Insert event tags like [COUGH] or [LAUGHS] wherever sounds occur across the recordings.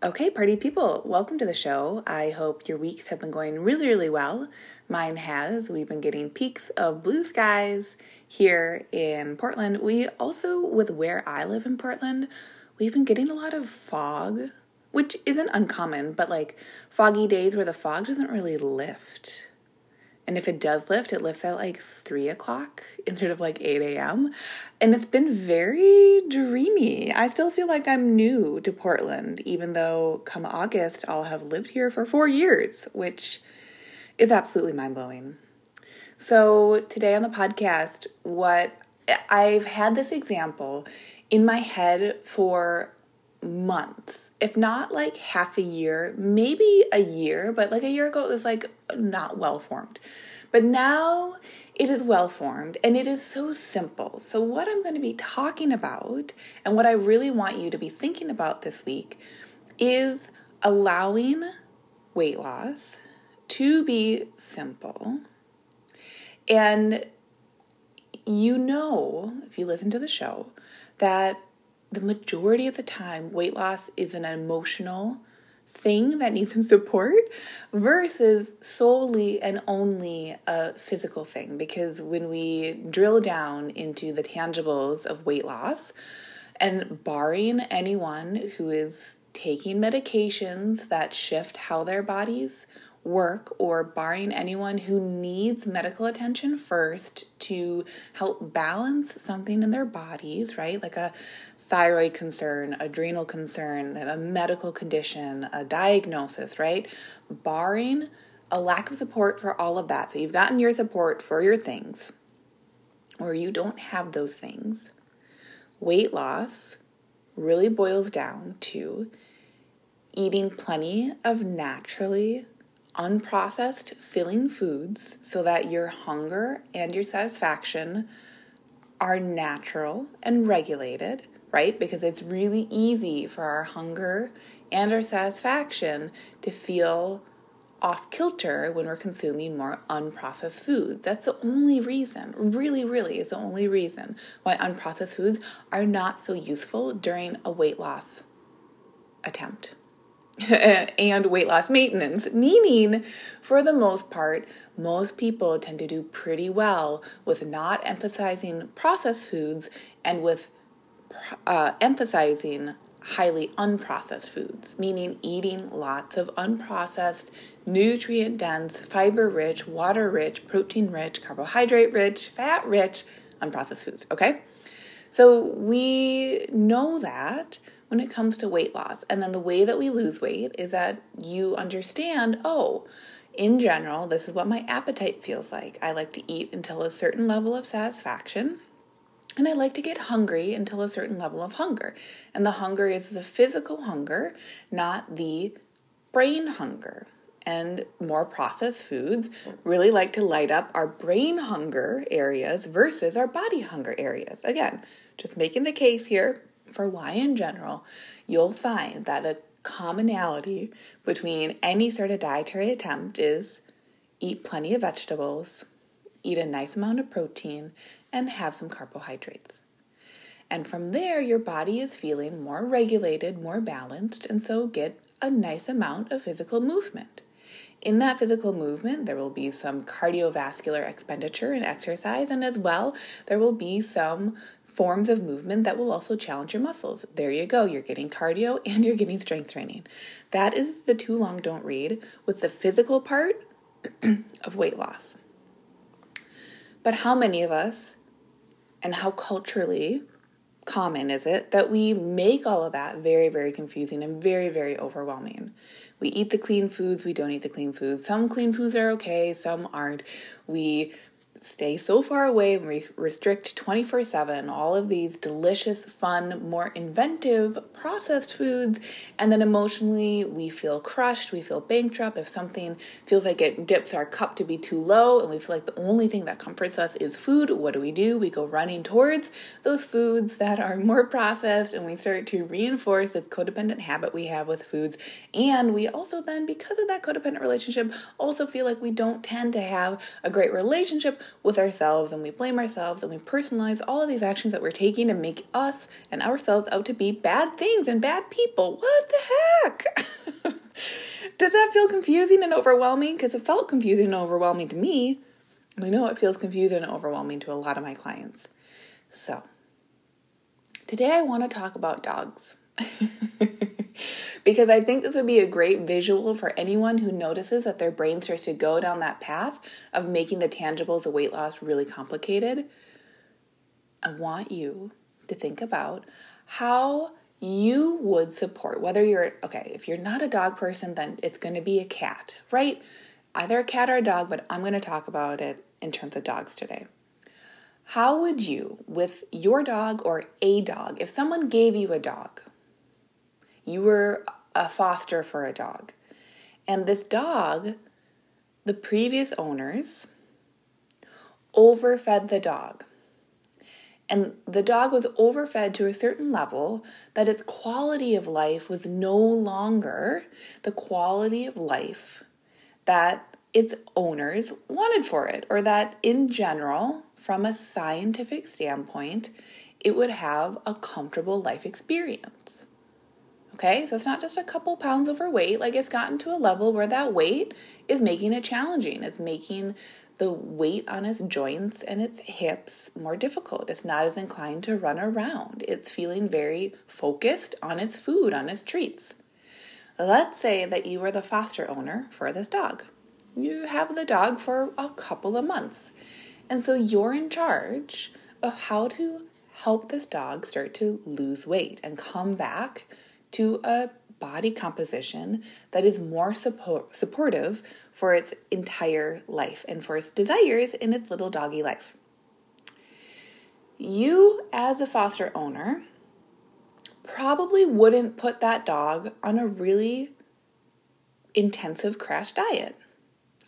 Okay, party people, welcome to the show. I hope your weeks have been going really, really well. Mine has. We've been getting peaks of blue skies here in Portland. We also, with where I live in Portland, we've been getting a lot of fog which isn't uncommon, but like foggy days where the fog doesn't really lift. And if it does lift, it lifts at like 3 o'clock instead of like 8 a.m. And it's been very dreamy. I still feel like I'm new to Portland, even though come August, I'll have lived here for four years, which is absolutely mind blowing. So, today on the podcast, what I've had this example in my head for months, if not like half a year, maybe a year, but like a year ago it was like not well formed. But now it is well formed and it is so simple. So, what I'm going to be talking about and what I really want you to be thinking about this week is allowing weight loss to be simple. And you know, if you listen to the show, that the majority of the time, weight loss is an emotional thing that needs some support versus solely and only a physical thing. Because when we drill down into the tangibles of weight loss, and barring anyone who is taking medications that shift how their bodies work, or barring anyone who needs medical attention first to help balance something in their bodies, right? Like a thyroid concern, adrenal concern, a medical condition, a diagnosis, right? Barring a lack of support for all of that. So you've gotten your support for your things, or you don't have those things. Weight loss really boils down to eating plenty of naturally unprocessed filling foods so that your hunger and your satisfaction are natural and regulated right? Because it's really easy for our hunger and our satisfaction to feel off kilter when we're consuming more unprocessed foods. That's the only reason, really, really, is the only reason why unprocessed foods are not so useful during a weight loss attempt. [LAUGHS] and weight loss maintenance, meaning for the most part, most people tend to do pretty well with not emphasizing processed foods and with uh, emphasizing highly unprocessed foods, meaning eating lots of unprocessed, nutrient dense, fiber rich, water rich, protein rich, carbohydrate rich, fat rich, unprocessed foods. Okay? So we know that when it comes to weight loss. And then the way that we lose weight is that you understand, oh, in general, this is what my appetite feels like. I like to eat until a certain level of satisfaction. And I like to get hungry until a certain level of hunger. And the hunger is the physical hunger, not the brain hunger. And more processed foods really like to light up our brain hunger areas versus our body hunger areas. Again, just making the case here for why, in general, you'll find that a commonality between any sort of dietary attempt is eat plenty of vegetables, eat a nice amount of protein, and have some carbohydrates. And from there, your body is feeling more regulated, more balanced, and so get a nice amount of physical movement. In that physical movement, there will be some cardiovascular expenditure and exercise, and as well, there will be some forms of movement that will also challenge your muscles. There you go, you're getting cardio [LAUGHS] and you're getting strength training. That is the too long don't read with the physical part [CLEARS THROAT] of weight loss. But how many of us, and how culturally common is it, that we make all of that very, very confusing and very, very overwhelming? We eat the clean foods, we don't eat the clean foods. Some clean foods are okay, some aren't. We stay so far away and we restrict 24 7 all of these delicious, fun, more inventive processed foods. And then emotionally, we feel crushed, we feel bankrupt. If something feels like it dips our cup to be too low and we feel like the only thing that comforts us is food, what do we do? We go running towards those foods that are more processed and we start to reinforce this codependent habit we have with foods. And we also then, because of that codependent relationship, also feel like we don't tend to have a great relationship with ourselves and we blame ourselves and we personalize all of these actions that we're taking and make us and ourselves out to be bad things and bad people. What the heck? [LAUGHS] Does that feel confusing and overwhelming? Because it felt confusing and overwhelming to me. And I know it feels confusing and overwhelming to a lot of my clients. So, today I want to talk about dogs. [LAUGHS] because I think this would be a great visual for anyone who notices that their brain starts to go down that path of making the tangibles of weight loss really complicated. I want you to think about how you would support whether you're okay, if you're not a dog person, then it's going to be a cat, right? Either a cat or a dog, but I'm going to talk about it in terms of dogs today. How would you, with your dog or a dog, if someone gave you a dog, you were a foster for a dog. And this dog, the previous owners overfed the dog. And the dog was overfed to a certain level that its quality of life was no longer the quality of life that its owners wanted for it, or that in general, from a scientific standpoint, it would have a comfortable life experience. Okay, so it's not just a couple pounds overweight, like it's gotten to a level where that weight is making it challenging. It's making the weight on its joints and its hips more difficult. It's not as inclined to run around. It's feeling very focused on its food, on its treats. Let's say that you are the foster owner for this dog. You have the dog for a couple of months. And so you're in charge of how to help this dog start to lose weight and come back to a body composition that is more support, supportive for its entire life and for its desires in its little doggy life. You, as a foster owner, probably wouldn't put that dog on a really intensive crash diet.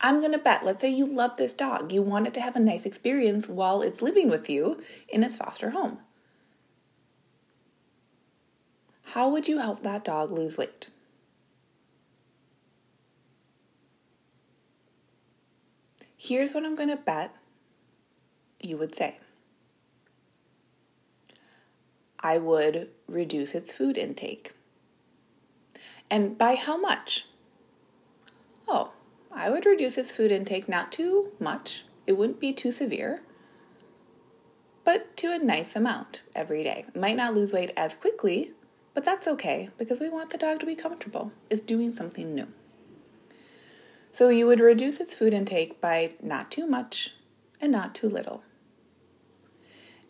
I'm going to bet, let's say you love this dog, you want it to have a nice experience while it's living with you in its foster home. How would you help that dog lose weight? Here's what I'm going to bet you would say I would reduce its food intake. And by how much? Oh, I would reduce its food intake not too much, it wouldn't be too severe, but to a nice amount every day. Might not lose weight as quickly, but that's okay because we want the dog to be comfortable, is doing something new. So you would reduce its food intake by not too much and not too little.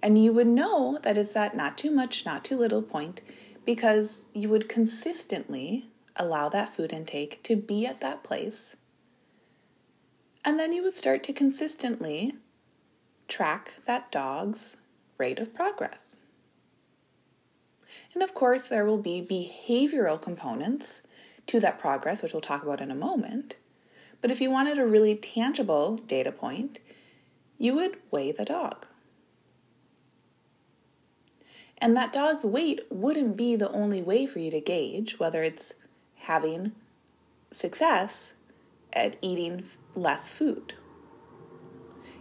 And you would know that it's that not too much, not too little point because you would consistently allow that food intake to be at that place. And then you would start to consistently track that dog's rate of progress. And of course, there will be behavioral components to that progress, which we'll talk about in a moment. But if you wanted a really tangible data point, you would weigh the dog. And that dog's weight wouldn't be the only way for you to gauge whether it's having success at eating less food.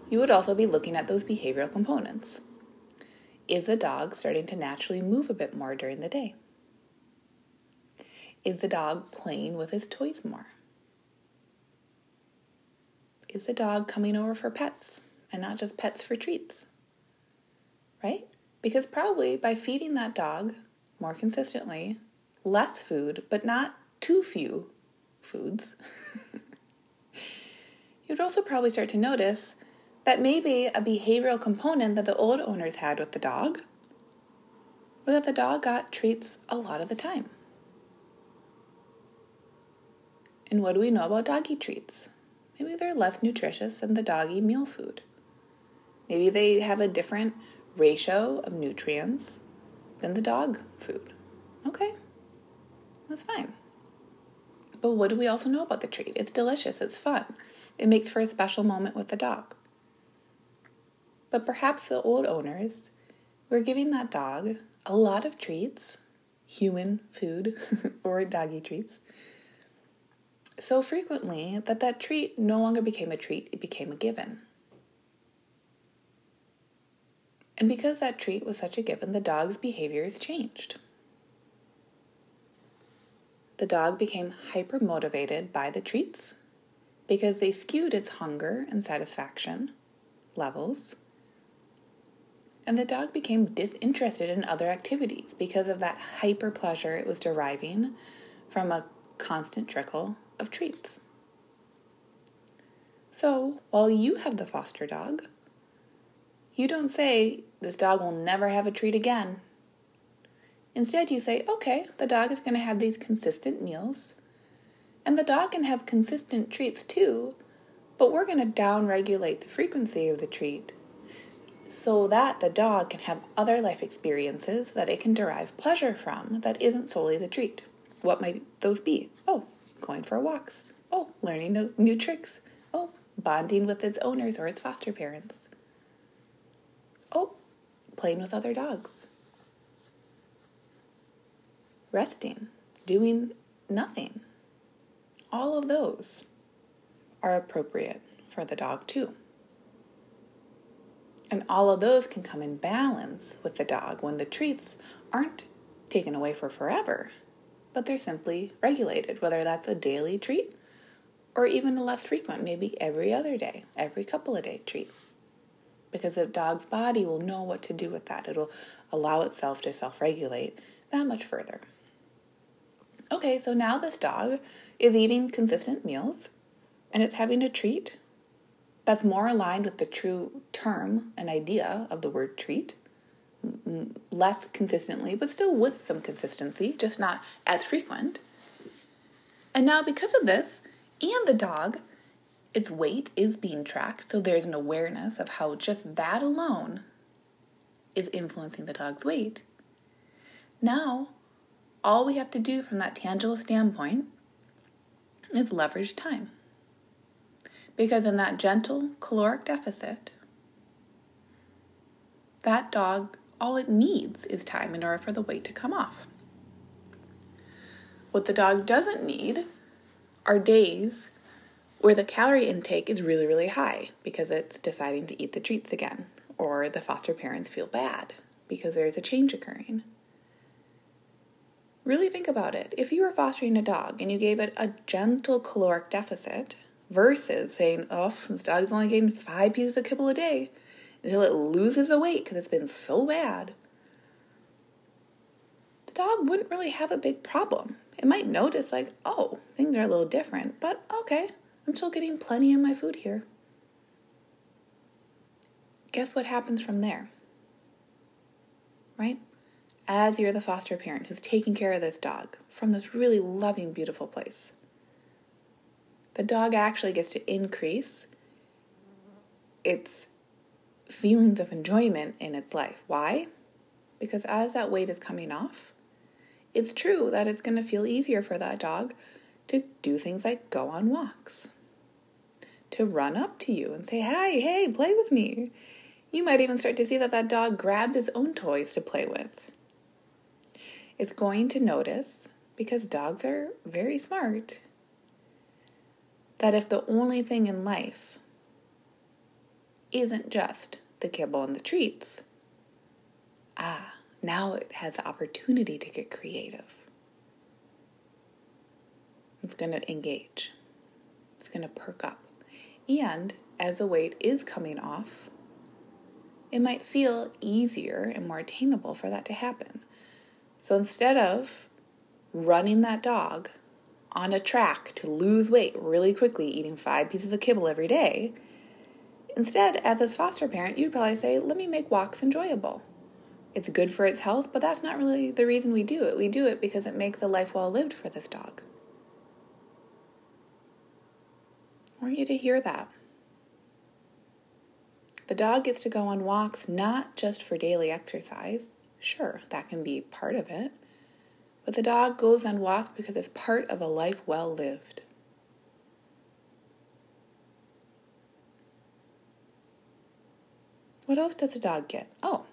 You would also be looking at those behavioral components. Is a dog starting to naturally move a bit more during the day? Is the dog playing with his toys more? Is the dog coming over for pets and not just pets for treats? Right? Because probably by feeding that dog more consistently, less food, but not too few foods, [LAUGHS] you'd also probably start to notice that may be a behavioral component that the old owners had with the dog or that the dog got treats a lot of the time. And what do we know about doggy treats? Maybe they're less nutritious than the doggy meal food. Maybe they have a different ratio of nutrients than the dog food. Okay, that's fine. But what do we also know about the treat? It's delicious, it's fun, it makes for a special moment with the dog. But perhaps the old owners were giving that dog a lot of treats, human food [LAUGHS] or doggy treats, so frequently that that treat no longer became a treat, it became a given. And because that treat was such a given, the dog's behaviors changed. The dog became hyper motivated by the treats because they skewed its hunger and satisfaction levels. And the dog became disinterested in other activities because of that hyper pleasure it was deriving from a constant trickle of treats. So, while you have the foster dog, you don't say, This dog will never have a treat again. Instead, you say, Okay, the dog is going to have these consistent meals, and the dog can have consistent treats too, but we're going to downregulate the frequency of the treat so that the dog can have other life experiences that it can derive pleasure from that isn't solely the treat. What might those be? Oh, going for walks. Oh, learning new tricks. Oh, bonding with its owners or its foster parents. Oh, playing with other dogs. Resting, doing nothing. All of those are appropriate for the dog too. And all of those can come in balance with the dog when the treats aren't taken away for forever, but they're simply regulated, whether that's a daily treat or even a less frequent, maybe every other day, every couple of day treat because the dog's body will know what to do with that. It'll allow itself to self regulate that much further. Okay, so now this dog is eating consistent meals and it's having a treat that's more aligned with the true term and idea of the word treat. Less consistently, but still with some consistency, just not as frequent. And now, because of this, and the dog its weight is being tracked, so there's an awareness of how just that alone is influencing the dog's weight. Now, all we have to do from that tangible standpoint is leverage time. Because in that gentle caloric deficit, that dog, all it needs is time in order for the weight to come off. What the dog doesn't need are days where the calorie intake is really, really high because it's deciding to eat the treats again, or the foster parents feel bad because there's a change occurring. Really think about it. If you were fostering a dog and you gave it a gentle caloric deficit versus saying, oh, this dog's only getting five pieces of kibble a day until it loses the weight because it's been so bad, the dog wouldn't really have a big problem. It might notice, like, oh, things are a little different, but okay, I'm still getting plenty of my food here. Guess what happens from there? Right? As you're the foster parent who's taking care of this dog from this really loving, beautiful place, the dog actually gets to increase its feelings of enjoyment in its life. Why? Because as that weight is coming off, it's true that it's going to feel easier for that dog to do things like go on walks to run up to you and say, Hi, hey, play with me. You might even start to see that that dog grabbed his own toys to play with. It's going to notice, because dogs are very smart, that if the only thing in life isn't just the kibble and the treats, ah, now it has the opportunity to get creative. It's going to engage, it's going to perk up. And as the weight is coming off, it might feel easier and more attainable for that to happen. So instead of running that dog on a track to lose weight really quickly, eating five pieces of kibble every day, instead, as a foster parent, you'd probably say, let me make walks enjoyable. It's good for its health, but that's not really the reason we do it. We do it because it makes a life well lived for this dog. I want you to hear that. The dog gets to go on walks not just for daily exercise. Sure, that can be part of it. But the dog goes on walks because it's part of a life well lived. What else does a dog get? Oh,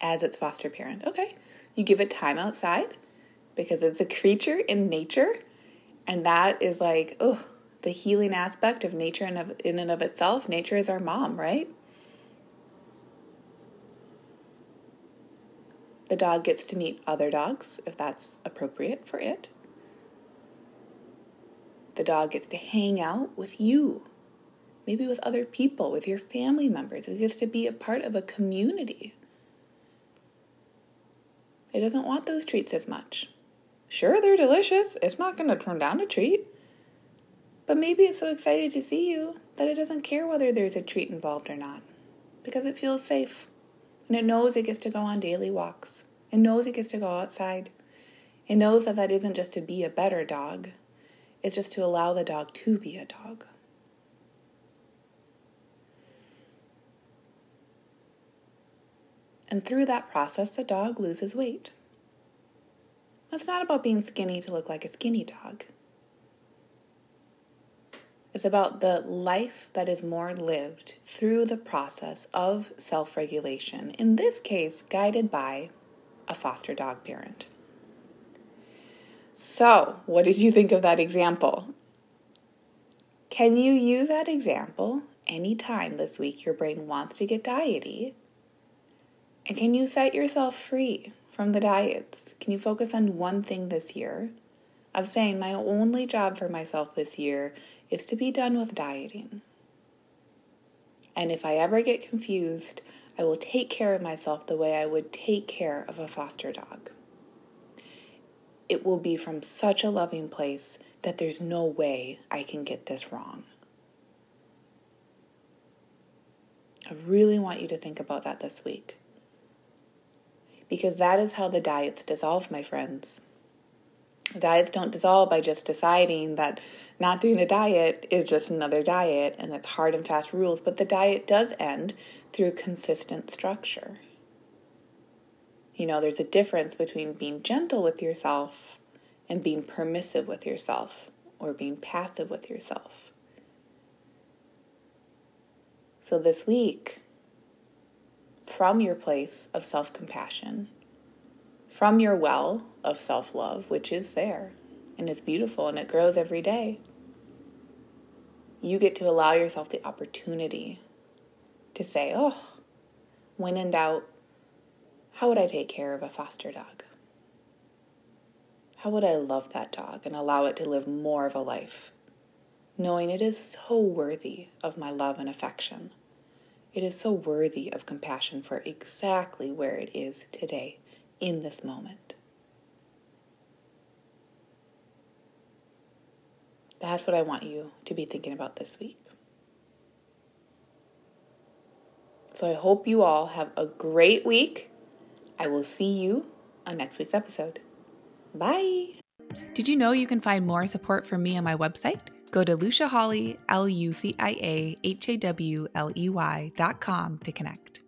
as its foster parent. Okay, you give it time outside because it's a creature in nature. And that is like, oh, the healing aspect of nature of, in and of itself. Nature is our mom, right? The dog gets to meet other dogs if that's appropriate for it. The dog gets to hang out with you, maybe with other people, with your family members. It gets to be a part of a community. It doesn't want those treats as much. Sure, they're delicious. It's not going to turn down a treat. But maybe it's so excited to see you that it doesn't care whether there's a treat involved or not because it feels safe and it knows it gets to go on daily walks. It knows it gets to go outside. It knows that that isn't just to be a better dog, it's just to allow the dog to be a dog. And through that process, the dog loses weight. It's not about being skinny to look like a skinny dog. It's about the life that is more lived through the process of self regulation, in this case, guided by a foster dog parent. So, what did you think of that example? Can you use that example anytime this week your brain wants to get diety? And can you set yourself free from the diets? Can you focus on one thing this year? Of saying, my only job for myself this year is to be done with dieting. And if I ever get confused, I will take care of myself the way I would take care of a foster dog. It will be from such a loving place that there's no way I can get this wrong. I really want you to think about that this week. Because that is how the diets dissolve, my friends. Diets don't dissolve by just deciding that not doing a diet is just another diet and it's hard and fast rules, but the diet does end through consistent structure. You know, there's a difference between being gentle with yourself and being permissive with yourself or being passive with yourself. So this week, from your place of self compassion, from your well of self love, which is there and is beautiful and it grows every day, you get to allow yourself the opportunity to say, oh, when in doubt, how would I take care of a foster dog? How would I love that dog and allow it to live more of a life, knowing it is so worthy of my love and affection? It is so worthy of compassion for exactly where it is today in this moment. That's what I want you to be thinking about this week. So I hope you all have a great week. I will see you on next week's episode. Bye. Did you know you can find more support from me on my website? Go to Lucia Hawley, L U C I A H A W L E Y dot com to connect.